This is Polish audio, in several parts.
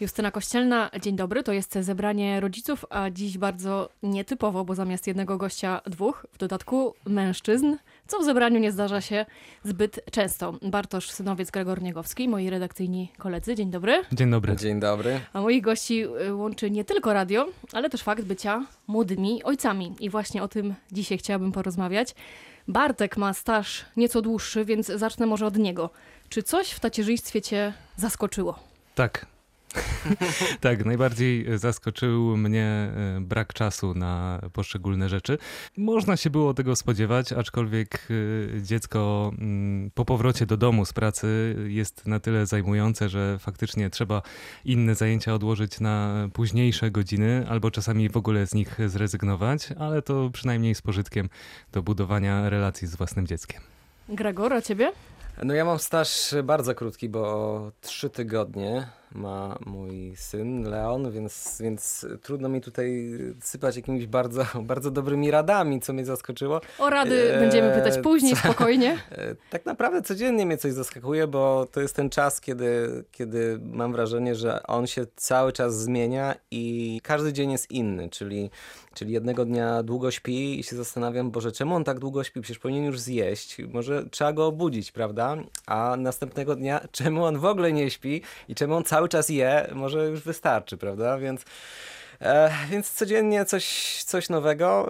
Justyna Kościelna, dzień dobry. To jest zebranie rodziców, a dziś bardzo nietypowo, bo zamiast jednego gościa dwóch, w dodatku mężczyzn, co w zebraniu nie zdarza się zbyt często. Bartosz Synowiec, Gregor Niegowski, moi redakcyjni koledzy, dzień dobry. Dzień dobry. Dzień dobry. A moich gości y, łączy nie tylko radio, ale też fakt bycia młodymi ojcami. I właśnie o tym dzisiaj chciałabym porozmawiać. Bartek ma staż nieco dłuższy, więc zacznę może od niego. Czy coś w tacierzyństwie cię zaskoczyło? Tak. tak, najbardziej zaskoczył mnie e, brak czasu na poszczególne rzeczy. Można się było tego spodziewać, aczkolwiek e, dziecko mm, po powrocie do domu z pracy jest na tyle zajmujące, że faktycznie trzeba inne zajęcia odłożyć na późniejsze godziny, albo czasami w ogóle z nich zrezygnować, ale to przynajmniej z pożytkiem do budowania relacji z własnym dzieckiem. Gregor, a ciebie? No ja mam staż bardzo krótki, bo trzy tygodnie ma mój syn Leon, więc, więc trudno mi tutaj sypać jakimiś bardzo, bardzo dobrymi radami, co mnie zaskoczyło. O rady będziemy pytać później, spokojnie. E, tak naprawdę codziennie mnie coś zaskakuje, bo to jest ten czas, kiedy, kiedy mam wrażenie, że on się cały czas zmienia i każdy dzień jest inny, czyli, czyli jednego dnia długo śpi i się zastanawiam, Boże, czemu on tak długo śpi? Przecież powinien już zjeść, może trzeba go obudzić, prawda? A następnego dnia, czemu on w ogóle nie śpi i czemu on cały cały czas je, może już wystarczy, prawda? Więc, e, więc codziennie coś, coś nowego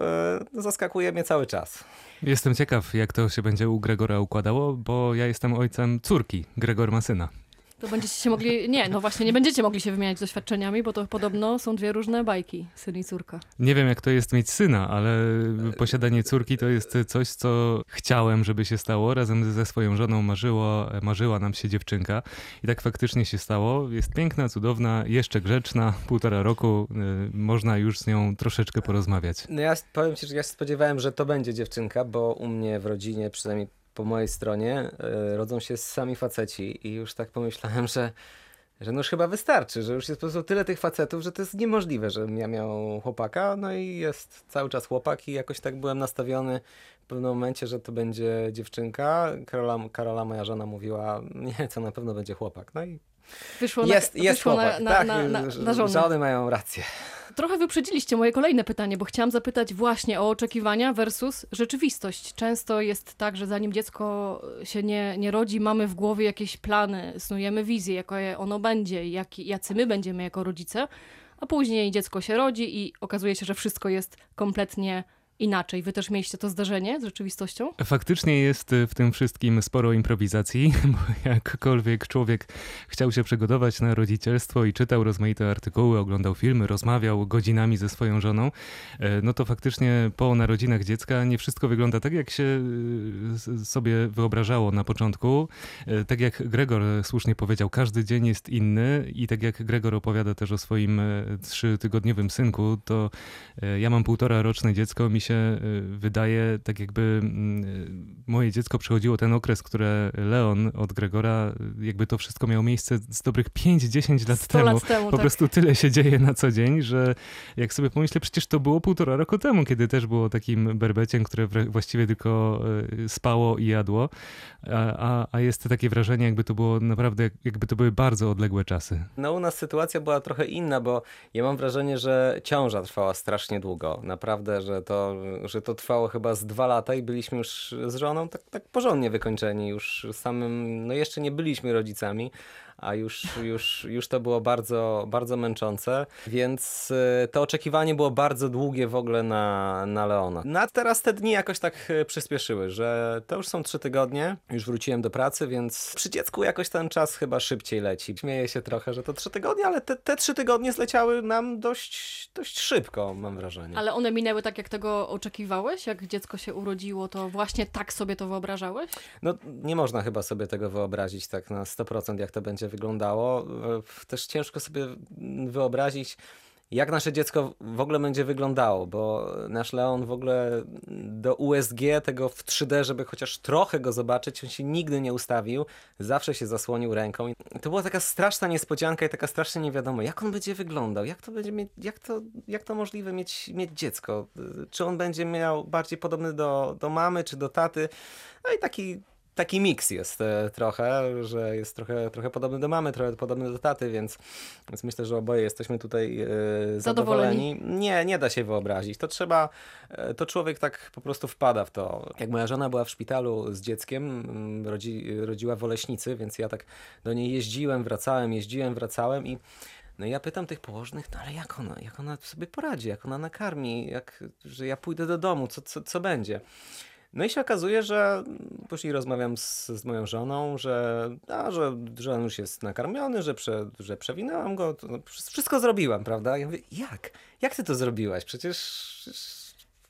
e, zaskakuje mnie cały czas. Jestem ciekaw, jak to się będzie u Gregora układało, bo ja jestem ojcem córki. Gregor ma syna. To będziecie się mogli. Nie, no właśnie, nie będziecie mogli się wymieniać doświadczeniami, bo to podobno są dwie różne bajki, syn i córka. Nie wiem, jak to jest mieć syna, ale posiadanie córki to jest coś, co chciałem, żeby się stało. Razem ze swoją żoną marzyło, marzyła nam się dziewczynka. I tak faktycznie się stało. Jest piękna, cudowna, jeszcze grzeczna, półtora roku. Y, można już z nią troszeczkę porozmawiać. No ja powiem ci, że ja się spodziewałem, że to będzie dziewczynka, bo u mnie w rodzinie przynajmniej po mojej stronie y, rodzą się sami faceci i już tak pomyślałem, że, że no już chyba wystarczy, że już jest po prostu tyle tych facetów, że to jest niemożliwe, żebym ja miał chłopaka, no i jest cały czas chłopak i jakoś tak byłem nastawiony w pewnym momencie, że to będzie dziewczynka. Karola, Karola moja żona mówiła, nie, to na pewno będzie chłopak. No i wyszło jest, na, jest wyszło chłopak. Na, tak, na, na, na żony mają rację. Trochę wyprzedziliście moje kolejne pytanie, bo chciałam zapytać właśnie o oczekiwania versus rzeczywistość. Często jest tak, że zanim dziecko się nie, nie rodzi, mamy w głowie jakieś plany, snujemy wizję, jakie ono będzie, jak, jacy my będziemy jako rodzice, a później dziecko się rodzi i okazuje się, że wszystko jest kompletnie inaczej. Wy też mieliście to zdarzenie z rzeczywistością? Faktycznie jest y, w tym wszystkim sporo improwizacji, bo jakkolwiek człowiek chciał się przygotować na rodzicielstwo i czytał rozmaite artykuły, oglądał filmy, rozmawiał godzinami ze swoją żoną, e, no to faktycznie po narodzinach dziecka nie wszystko wygląda tak, jak się y, sobie wyobrażało na początku. E, tak jak Gregor słusznie powiedział, każdy dzień jest inny i tak jak Gregor opowiada też o swoim e, trzytygodniowym synku, to ja mam półtora roczne dziecko, mi się y, wydaje, tak jakby mm, y, moje dziecko przechodziło ten okres, które Leon od Gregora, y, jakby to wszystko miało miejsce z dobrych 5-10 lat temu. Lat temu. Po tak. prostu tyle się dzieje na co dzień, że jak sobie pomyślę, przecież to było półtora roku temu, kiedy też było takim berbeciem, które właściwie tylko spało i jadło, a, a, a jest takie wrażenie, jakby to było naprawdę, jakby to były bardzo odległe czasy. No u nas sytuacja była trochę inna, bo ja mam wrażenie, że ciąża trwała strasznie długo. Naprawdę, że to że to trwało chyba z dwa lata i byliśmy już z żoną tak, tak porządnie wykończeni. Już samym, no jeszcze nie byliśmy rodzicami, a już, już, już to było bardzo, bardzo męczące, więc e, to oczekiwanie było bardzo długie w ogóle na, na Leona. No a teraz te dni jakoś tak e, przyspieszyły, że to już są trzy tygodnie, już wróciłem do pracy, więc przy dziecku jakoś ten czas chyba szybciej leci. Śmieję się trochę, że to trzy tygodnie, ale te, te trzy tygodnie zleciały nam dość, dość szybko, mam wrażenie. Ale one minęły tak, jak tego oczekiwałeś? Jak dziecko się urodziło, to właśnie tak sobie to wyobrażałeś? No nie można chyba sobie tego wyobrazić tak na 100% jak to będzie wyglądało. Też ciężko sobie wyobrazić, jak nasze dziecko w ogóle będzie wyglądało, bo nasz Leon w ogóle do USG, tego w 3D, żeby chociaż trochę go zobaczyć, on się nigdy nie ustawił, zawsze się zasłonił ręką. I to była taka straszna niespodzianka i taka strasznie nie wiadomo, jak on będzie wyglądał, jak to będzie mieć, jak to, jak to możliwe mieć, mieć dziecko, czy on będzie miał bardziej podobny do, do mamy, czy do taty. No i taki taki miks jest e, trochę, że jest trochę, trochę podobny do mamy, trochę podobny do taty, więc, więc myślę, że oboje jesteśmy tutaj e, zadowoleni. Nie, nie da się wyobrazić. To trzeba, e, to człowiek tak po prostu wpada w to. Jak moja żona była w szpitalu z dzieckiem, mm, rodzi, rodziła w Oleśnicy, więc ja tak do niej jeździłem, wracałem, jeździłem, wracałem i no i ja pytam tych położnych, no ale jak ona, jak ona sobie poradzi, jak ona nakarmi, jak, że ja pójdę do domu, co, co, co będzie? No i się okazuje, że później rozmawiam z, z moją żoną, że, a, że, że on już jest nakarmiony, że, prze, że przewinęłam go, to, no, wszystko zrobiłam, prawda? Ja mówię, jak? Jak ty to zrobiłaś? Przecież...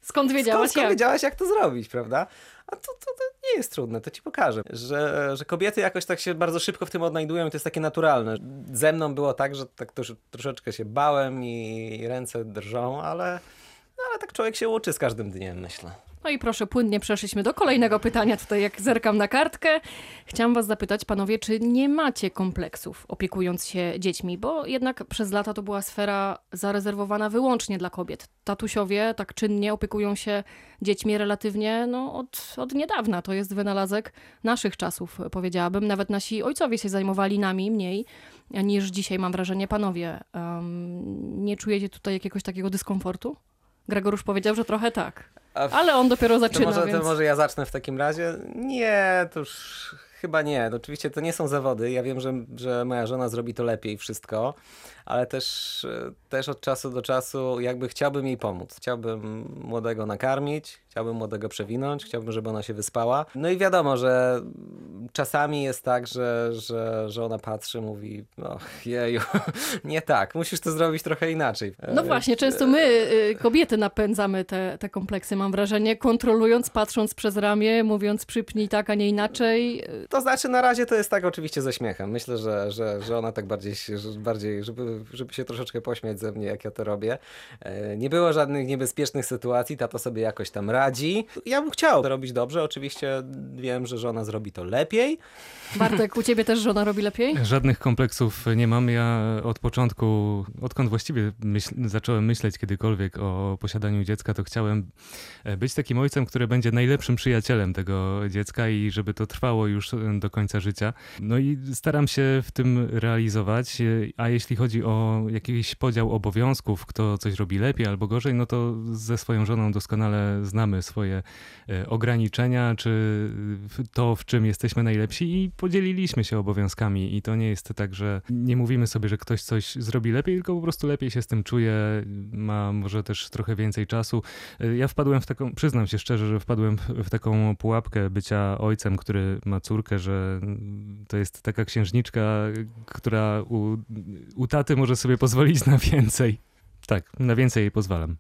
Skąd wiedziałaś skąd, skąd jak? wiedziałaś, jak to zrobić, prawda? A to, to, to nie jest trudne, to ci pokażę. Że, że kobiety jakoś tak się bardzo szybko w tym odnajdują i to jest takie naturalne. Ze mną było tak, że tak trosz, troszeczkę się bałem i ręce drżą, ale, no, ale tak człowiek się uczy z każdym dniem, myślę. No i proszę, płynnie przeszliśmy do kolejnego pytania. Tutaj jak zerkam na kartkę, chciałam was zapytać, panowie, czy nie macie kompleksów opiekując się dziećmi? Bo jednak przez lata to była sfera zarezerwowana wyłącznie dla kobiet. Tatusiowie tak czynnie opiekują się dziećmi relatywnie no, od, od niedawna. To jest wynalazek naszych czasów, powiedziałabym. Nawet nasi ojcowie się zajmowali nami mniej niż dzisiaj, mam wrażenie, panowie. Um, nie czujecie tutaj jakiegoś takiego dyskomfortu? Gregor już powiedział, że trochę tak. Ale on dopiero zaczyna. To może, więc... to może ja zacznę w takim razie. Nie, to już chyba nie. Oczywiście to nie są zawody. Ja wiem, że, że moja żona zrobi to lepiej wszystko, ale też, też od czasu do czasu jakby chciałbym jej pomóc. Chciałbym młodego nakarmić, chciałbym młodego przewinąć, chciałbym, żeby ona się wyspała. No i wiadomo, że czasami jest tak, że, że, że ona patrzy, mówi, no jeju, nie tak, musisz to zrobić trochę inaczej. No właśnie, często my, y, kobiety, napędzamy te, te kompleksy, mam wrażenie, kontrolując, patrząc przez ramię, mówiąc przypnij tak, a nie inaczej. To znaczy na razie to jest tak oczywiście ze śmiechem. Myślę, że, że, że ona tak bardziej, bardziej żeby, żeby się troszeczkę pośmiać ze mnie, jak ja to robię. E, nie było żadnych niebezpiecznych sytuacji, tato sobie jakoś tam radzi. Ja bym chciał to robić dobrze, oczywiście wiem, że żona zrobi to lepiej. Bartek, u ciebie też żona robi lepiej? Żadnych kompleksów nie mam. Ja od początku, odkąd właściwie myśl, zacząłem myśleć kiedykolwiek o posiadaniu dziecka, to chciałem e, być takim ojcem, który będzie najlepszym przyjacielem tego dziecka i żeby to trwało już do końca życia. No i staram się w tym realizować, a jeśli chodzi o jakiś podział obowiązków, kto coś robi lepiej albo gorzej, no to ze swoją żoną doskonale znamy swoje e, ograniczenia, czy to, w czym jesteśmy najlepsi i podzieliliśmy się obowiązkami i to nie jest tak, że nie mówimy sobie, że ktoś coś zrobi lepiej, tylko po prostu lepiej się z tym czuje, ma może też trochę więcej czasu. E, ja wpadłem w taką, przyznam się szczerze, że wpadłem w taką pułapkę bycia ojcem, który ma córkę, że to jest taka księżniczka, która u, u taty może sobie pozwolić na więcej. Tak, na więcej jej pozwalam.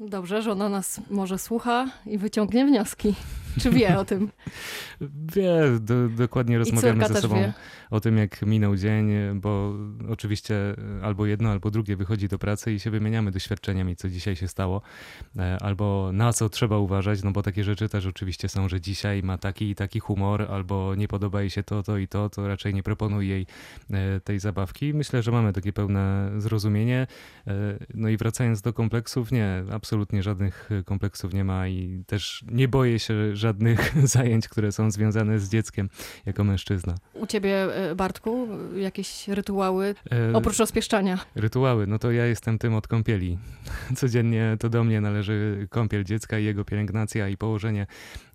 Dobrze, że ona nas może słucha i wyciągnie wnioski. Czy wie o tym? Wie, do, dokładnie rozmawiamy ze sobą wie. o tym, jak minął dzień, bo oczywiście albo jedno, albo drugie wychodzi do pracy i się wymieniamy doświadczeniami, co dzisiaj się stało, e, albo na co trzeba uważać, no bo takie rzeczy też oczywiście są, że dzisiaj ma taki i taki humor, albo nie podoba jej się to, to i to, to raczej nie proponuj jej e, tej zabawki. Myślę, że mamy takie pełne zrozumienie. E, no i wracając do kompleksów, nie, absolutnie żadnych kompleksów nie ma i też nie boję się, że żadnych zajęć, które są związane z dzieckiem jako mężczyzna. U ciebie, e, Bartku, jakieś rytuały e, oprócz rozpieszczania? Rytuały, no to ja jestem tym od kąpieli. Codziennie to do mnie należy kąpiel dziecka i jego pielęgnacja i położenie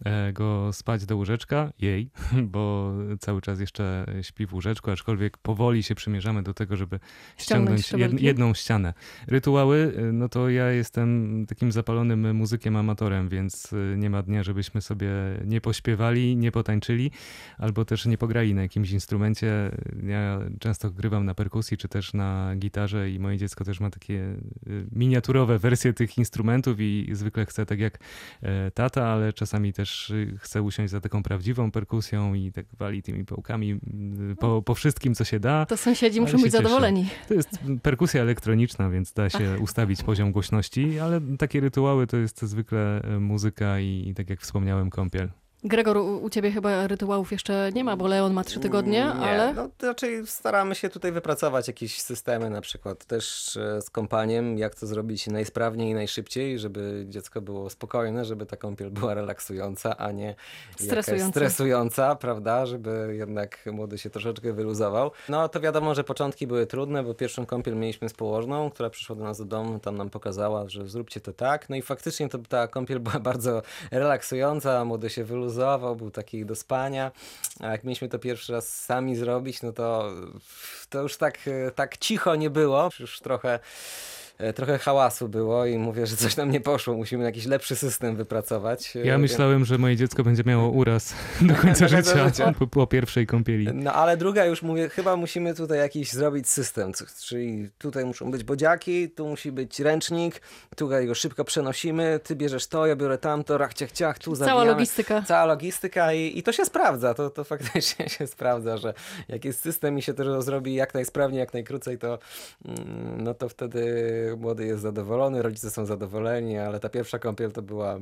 e, go spać do łóżeczka, jej, bo cały czas jeszcze śpi w łóżeczku, aczkolwiek powoli się przymierzamy do tego, żeby ściągnąć, ściągnąć jed, jedną ścianę. Rytuały, no to ja jestem takim zapalonym muzykiem amatorem, więc nie ma dnia, żebyśmy sobie sobie nie pośpiewali, nie potańczyli, albo też nie pograli na jakimś instrumencie. Ja często grywam na perkusji, czy też na gitarze i moje dziecko też ma takie y, miniaturowe wersje tych instrumentów i zwykle chce tak jak e, tata, ale czasami też chce usiąść za taką prawdziwą perkusją i tak wali tymi pałkami po, po wszystkim, co się da. To sąsiedzi muszą być zadowoleni. To jest perkusja elektroniczna, więc da się ustawić poziom głośności, ale takie rytuały to jest zwykle muzyka i, i tak jak wspomniałem, kąpiel. Gregor, u, ciebie chyba rytuałów jeszcze nie ma, bo Leon ma trzy tygodnie, Mm, Nie, ale no to raczej staramy się tutaj wypracować jakieś systemy, na przykład też e, z kąpaniem, jak to zrobić najsprawniej i najszybciej, żeby dziecko było spokojne, żeby ta kąpiel była relaksująca, a nie Stresująca. stresująca, prawda, żeby jednak młody się troszeczkę wyluzował. No to wiadomo, że początki były trudne, bo pierwszą kąpiel mieliśmy z położną, która przyszła do nas do domu, tam nam pokazała, że zróbcie to tak, no i faktycznie to, ta kąpiel była bardzo relaksująca, młody się wyluzował, był taki do spania, a jak mieliśmy to pierwszy raz sami zrobić, no to, to już tak, e, tak cicho nie było, już trochę Trochę hałasu było i mówię, że coś nam nie poszło. Musimy jakiś lepszy system wypracować. e, Ja myślałem, że moje dziecko będzie miało uraz do końca życia, życia. Po, po pierwszej kąpieli. No ale druga już mówię, chyba musimy tutaj jakiś zrobić system, czyli tutaj muszą być bodziaki, tu musi być ręcznik, tutaj go szybko przenosimy, ty bierzesz to, ja biorę tamto, rach, ciach, ciach, tu cała zawijamy. logistyka. Cała logistyka i, i to się sprawdza, to, to faktycznie się sprawdza, że jak jest system i się to zrobi jak najsprawniej, jak najkrócej, to, mm, no to wtedy młody jest zadowolony, rodzice są zadowoleni, ale ta pierwsza kąpiel to była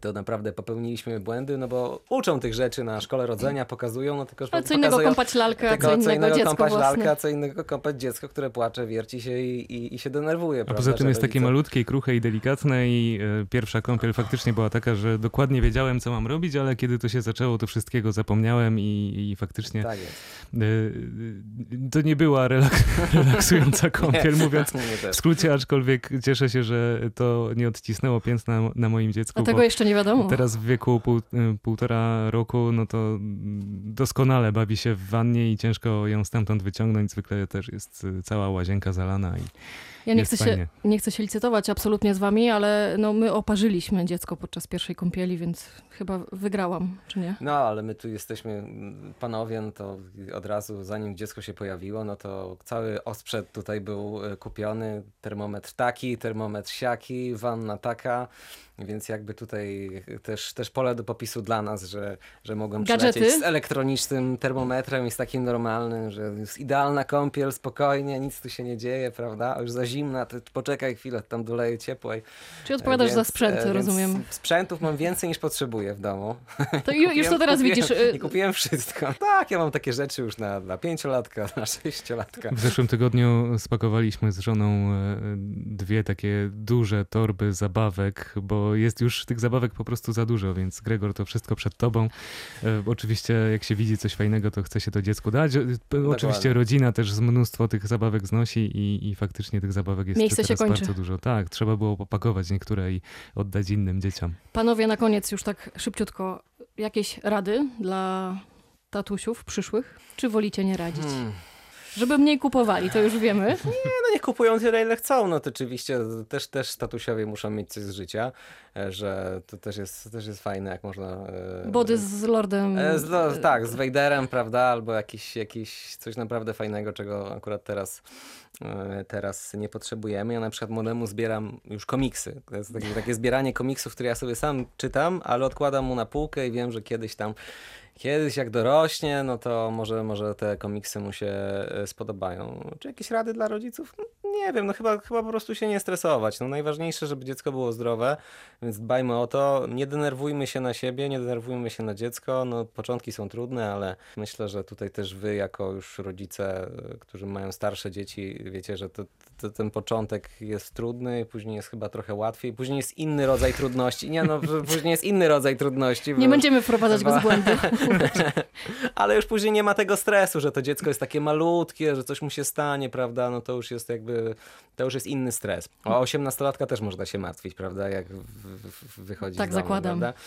to naprawdę popełniliśmy błędy, no bo uczą tych rzeczy na szkole rodzenia, pokazują, no tylko że Ale co innego kąpać lalkę, a tylko co innego dziecko kąpać własne. lalkę, a co innego kąpać dziecko, które płacze, wierci się i, i, i się denerwuje. A prawda, poza tym jest takie rodzice- malutkie, i kruche i delikatne i e, pierwsza kąpiel faktycznie była taka, że dokładnie wiedziałem, co mam robić, ale kiedy to się zaczęło, to wszystkiego zapomniałem i, i faktycznie Tak jest. e, e, to nie była relaks relaksująca kąpiel, mówiąc Nie w też. skrócie, aczkolwiek cieszę się, że to nie odcisnęło piętna na, na moim dziecku, A tego bo jeszcze nie wiadomo. teraz w wieku pół, y, półtora roku, no to doskonale bawi się w wannie i ciężko ją stamtąd wyciągnąć. Zwykle też jest y, cała łazienka zalana i Ja nie chcę, fajnie. się, nie chcę się licytować absolutnie z wami, ale no, my oparzyliśmy dziecko podczas pierwszej kąpieli, więc chyba wygrałam, czy nie? No, ale my tu jesteśmy mm, panowie, no to od razu zanim dziecko się pojawiło, no to cały osprzęt tutaj był e, kupiony, termometr taki, termometr siaki, wanna taka, więc jakby tutaj też, też pole do popisu dla nas, że, że mogłem Gadżety? przylecieć z elektronicznym termometrem i z takim normalnym, że jest idealna kąpiel, spokojnie, nic tu się nie dzieje, prawda? A Już za zimna, to poczekaj chwilę, tam doleję ciepłej. Czy odpowiadasz Więc, za sprzęt, e, więc rozumiem? Sprzętów mam więcej niż potrzebuję w domu. To ju, już to teraz kupiłem, widzisz. y, I kupiłem wszystko. Tak, ja mam takie rzeczy już na, na pięciolatka, na sześciolatka. W zeszłym tygodniu spakowaliśmy z żoną e, dwie takie duże torby zabawek, bo jest już tych zabawek po prostu za dużo, więc Gregor to wszystko przed tobą. E, Oczywiście jak się widzi coś fajnego, to chce się to dziecku dać. E, Oczywiście Dokładnie. rodzina też z mnóstwo tych zabawek znosi i, i faktycznie tych zabawek jest Miejsce się kończy. bardzo dużo. Tak, trzeba było popakować niektóre i oddać innym dzieciom. Panowie, na koniec już tak szybciutko, jakieś rady dla tatusiów przyszłych? Czy wolicie nie radzić? Hmm. Żeby mniej kupowali, to już wiemy. Nie, no nie kupują tyle, ile chcą. No to oczywiście też, też statusiowie muszą mieć coś z życia, e, że to też jest, też jest fajne, jak można... e, Body z Lordem. E, Z, tak, z Vaderem, prawda? Albo jakiś, jakiś coś naprawdę fajnego, czego akurat teraz, teraz nie potrzebujemy. Ja na przykład młodemu zbieram już komiksy. To jest takie, takie zbieranie komiksów, które ja sobie sam czytam, ale odkładam mu na półkę i wiem, że kiedyś tam Kiedyś jak dorośnie, no to może, może te komiksy mu się e, spodobają. Czy jakieś rady dla rodziców? No, nie wiem, no chyba, chyba po prostu się nie stresować. No najważniejsze, żeby dziecko było zdrowe, więc dbajmy o to. Nie denerwujmy się na siebie, nie denerwujmy się na dziecko. No początki są trudne, ale myślę, że tutaj też wy jako już rodzice, e, którzy mają starsze dzieci, wiecie, że to, to, ten początek jest trudny, później jest chyba trochę łatwiej, później jest inny rodzaj trudności. Nie no, później jest inny rodzaj trudności. Nie będziemy wprowadzać Chyba- z błędu. ale już później nie ma tego stresu, że to dziecko jest takie malutkie, że coś mu się stanie, prawda? No to już jest jakby, to już jest inny stres. O 18-latka też można się martwić, prawda? Jak w, w, wychodzi Tak z domu, zakładam. prawda?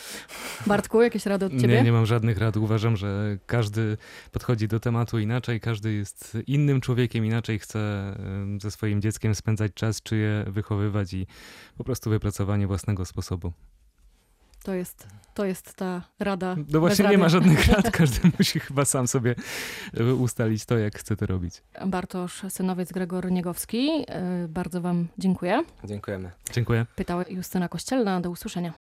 Bartku, jakieś rady od ciebie? Nie, nie mam żadnych rad. Uważam, że każdy podchodzi do tematu inaczej, każdy jest innym człowiekiem, inaczej chce ze swoim dzieckiem spędzać czas, czy je wychowywać i po prostu wypracowanie własnego sposobu. To jest, to jest ta rada. No właśnie nie ma rady. żadnych rad, każdy musi chyba sam sobie e, ustalić to, jak chce to robić. Bartosz Synowiec, Gregor Niegowski. y, Bardzo wam dziękuję. Dziękujemy. Dziękuję. Pytała Justyna Kościelna. Do usłyszenia.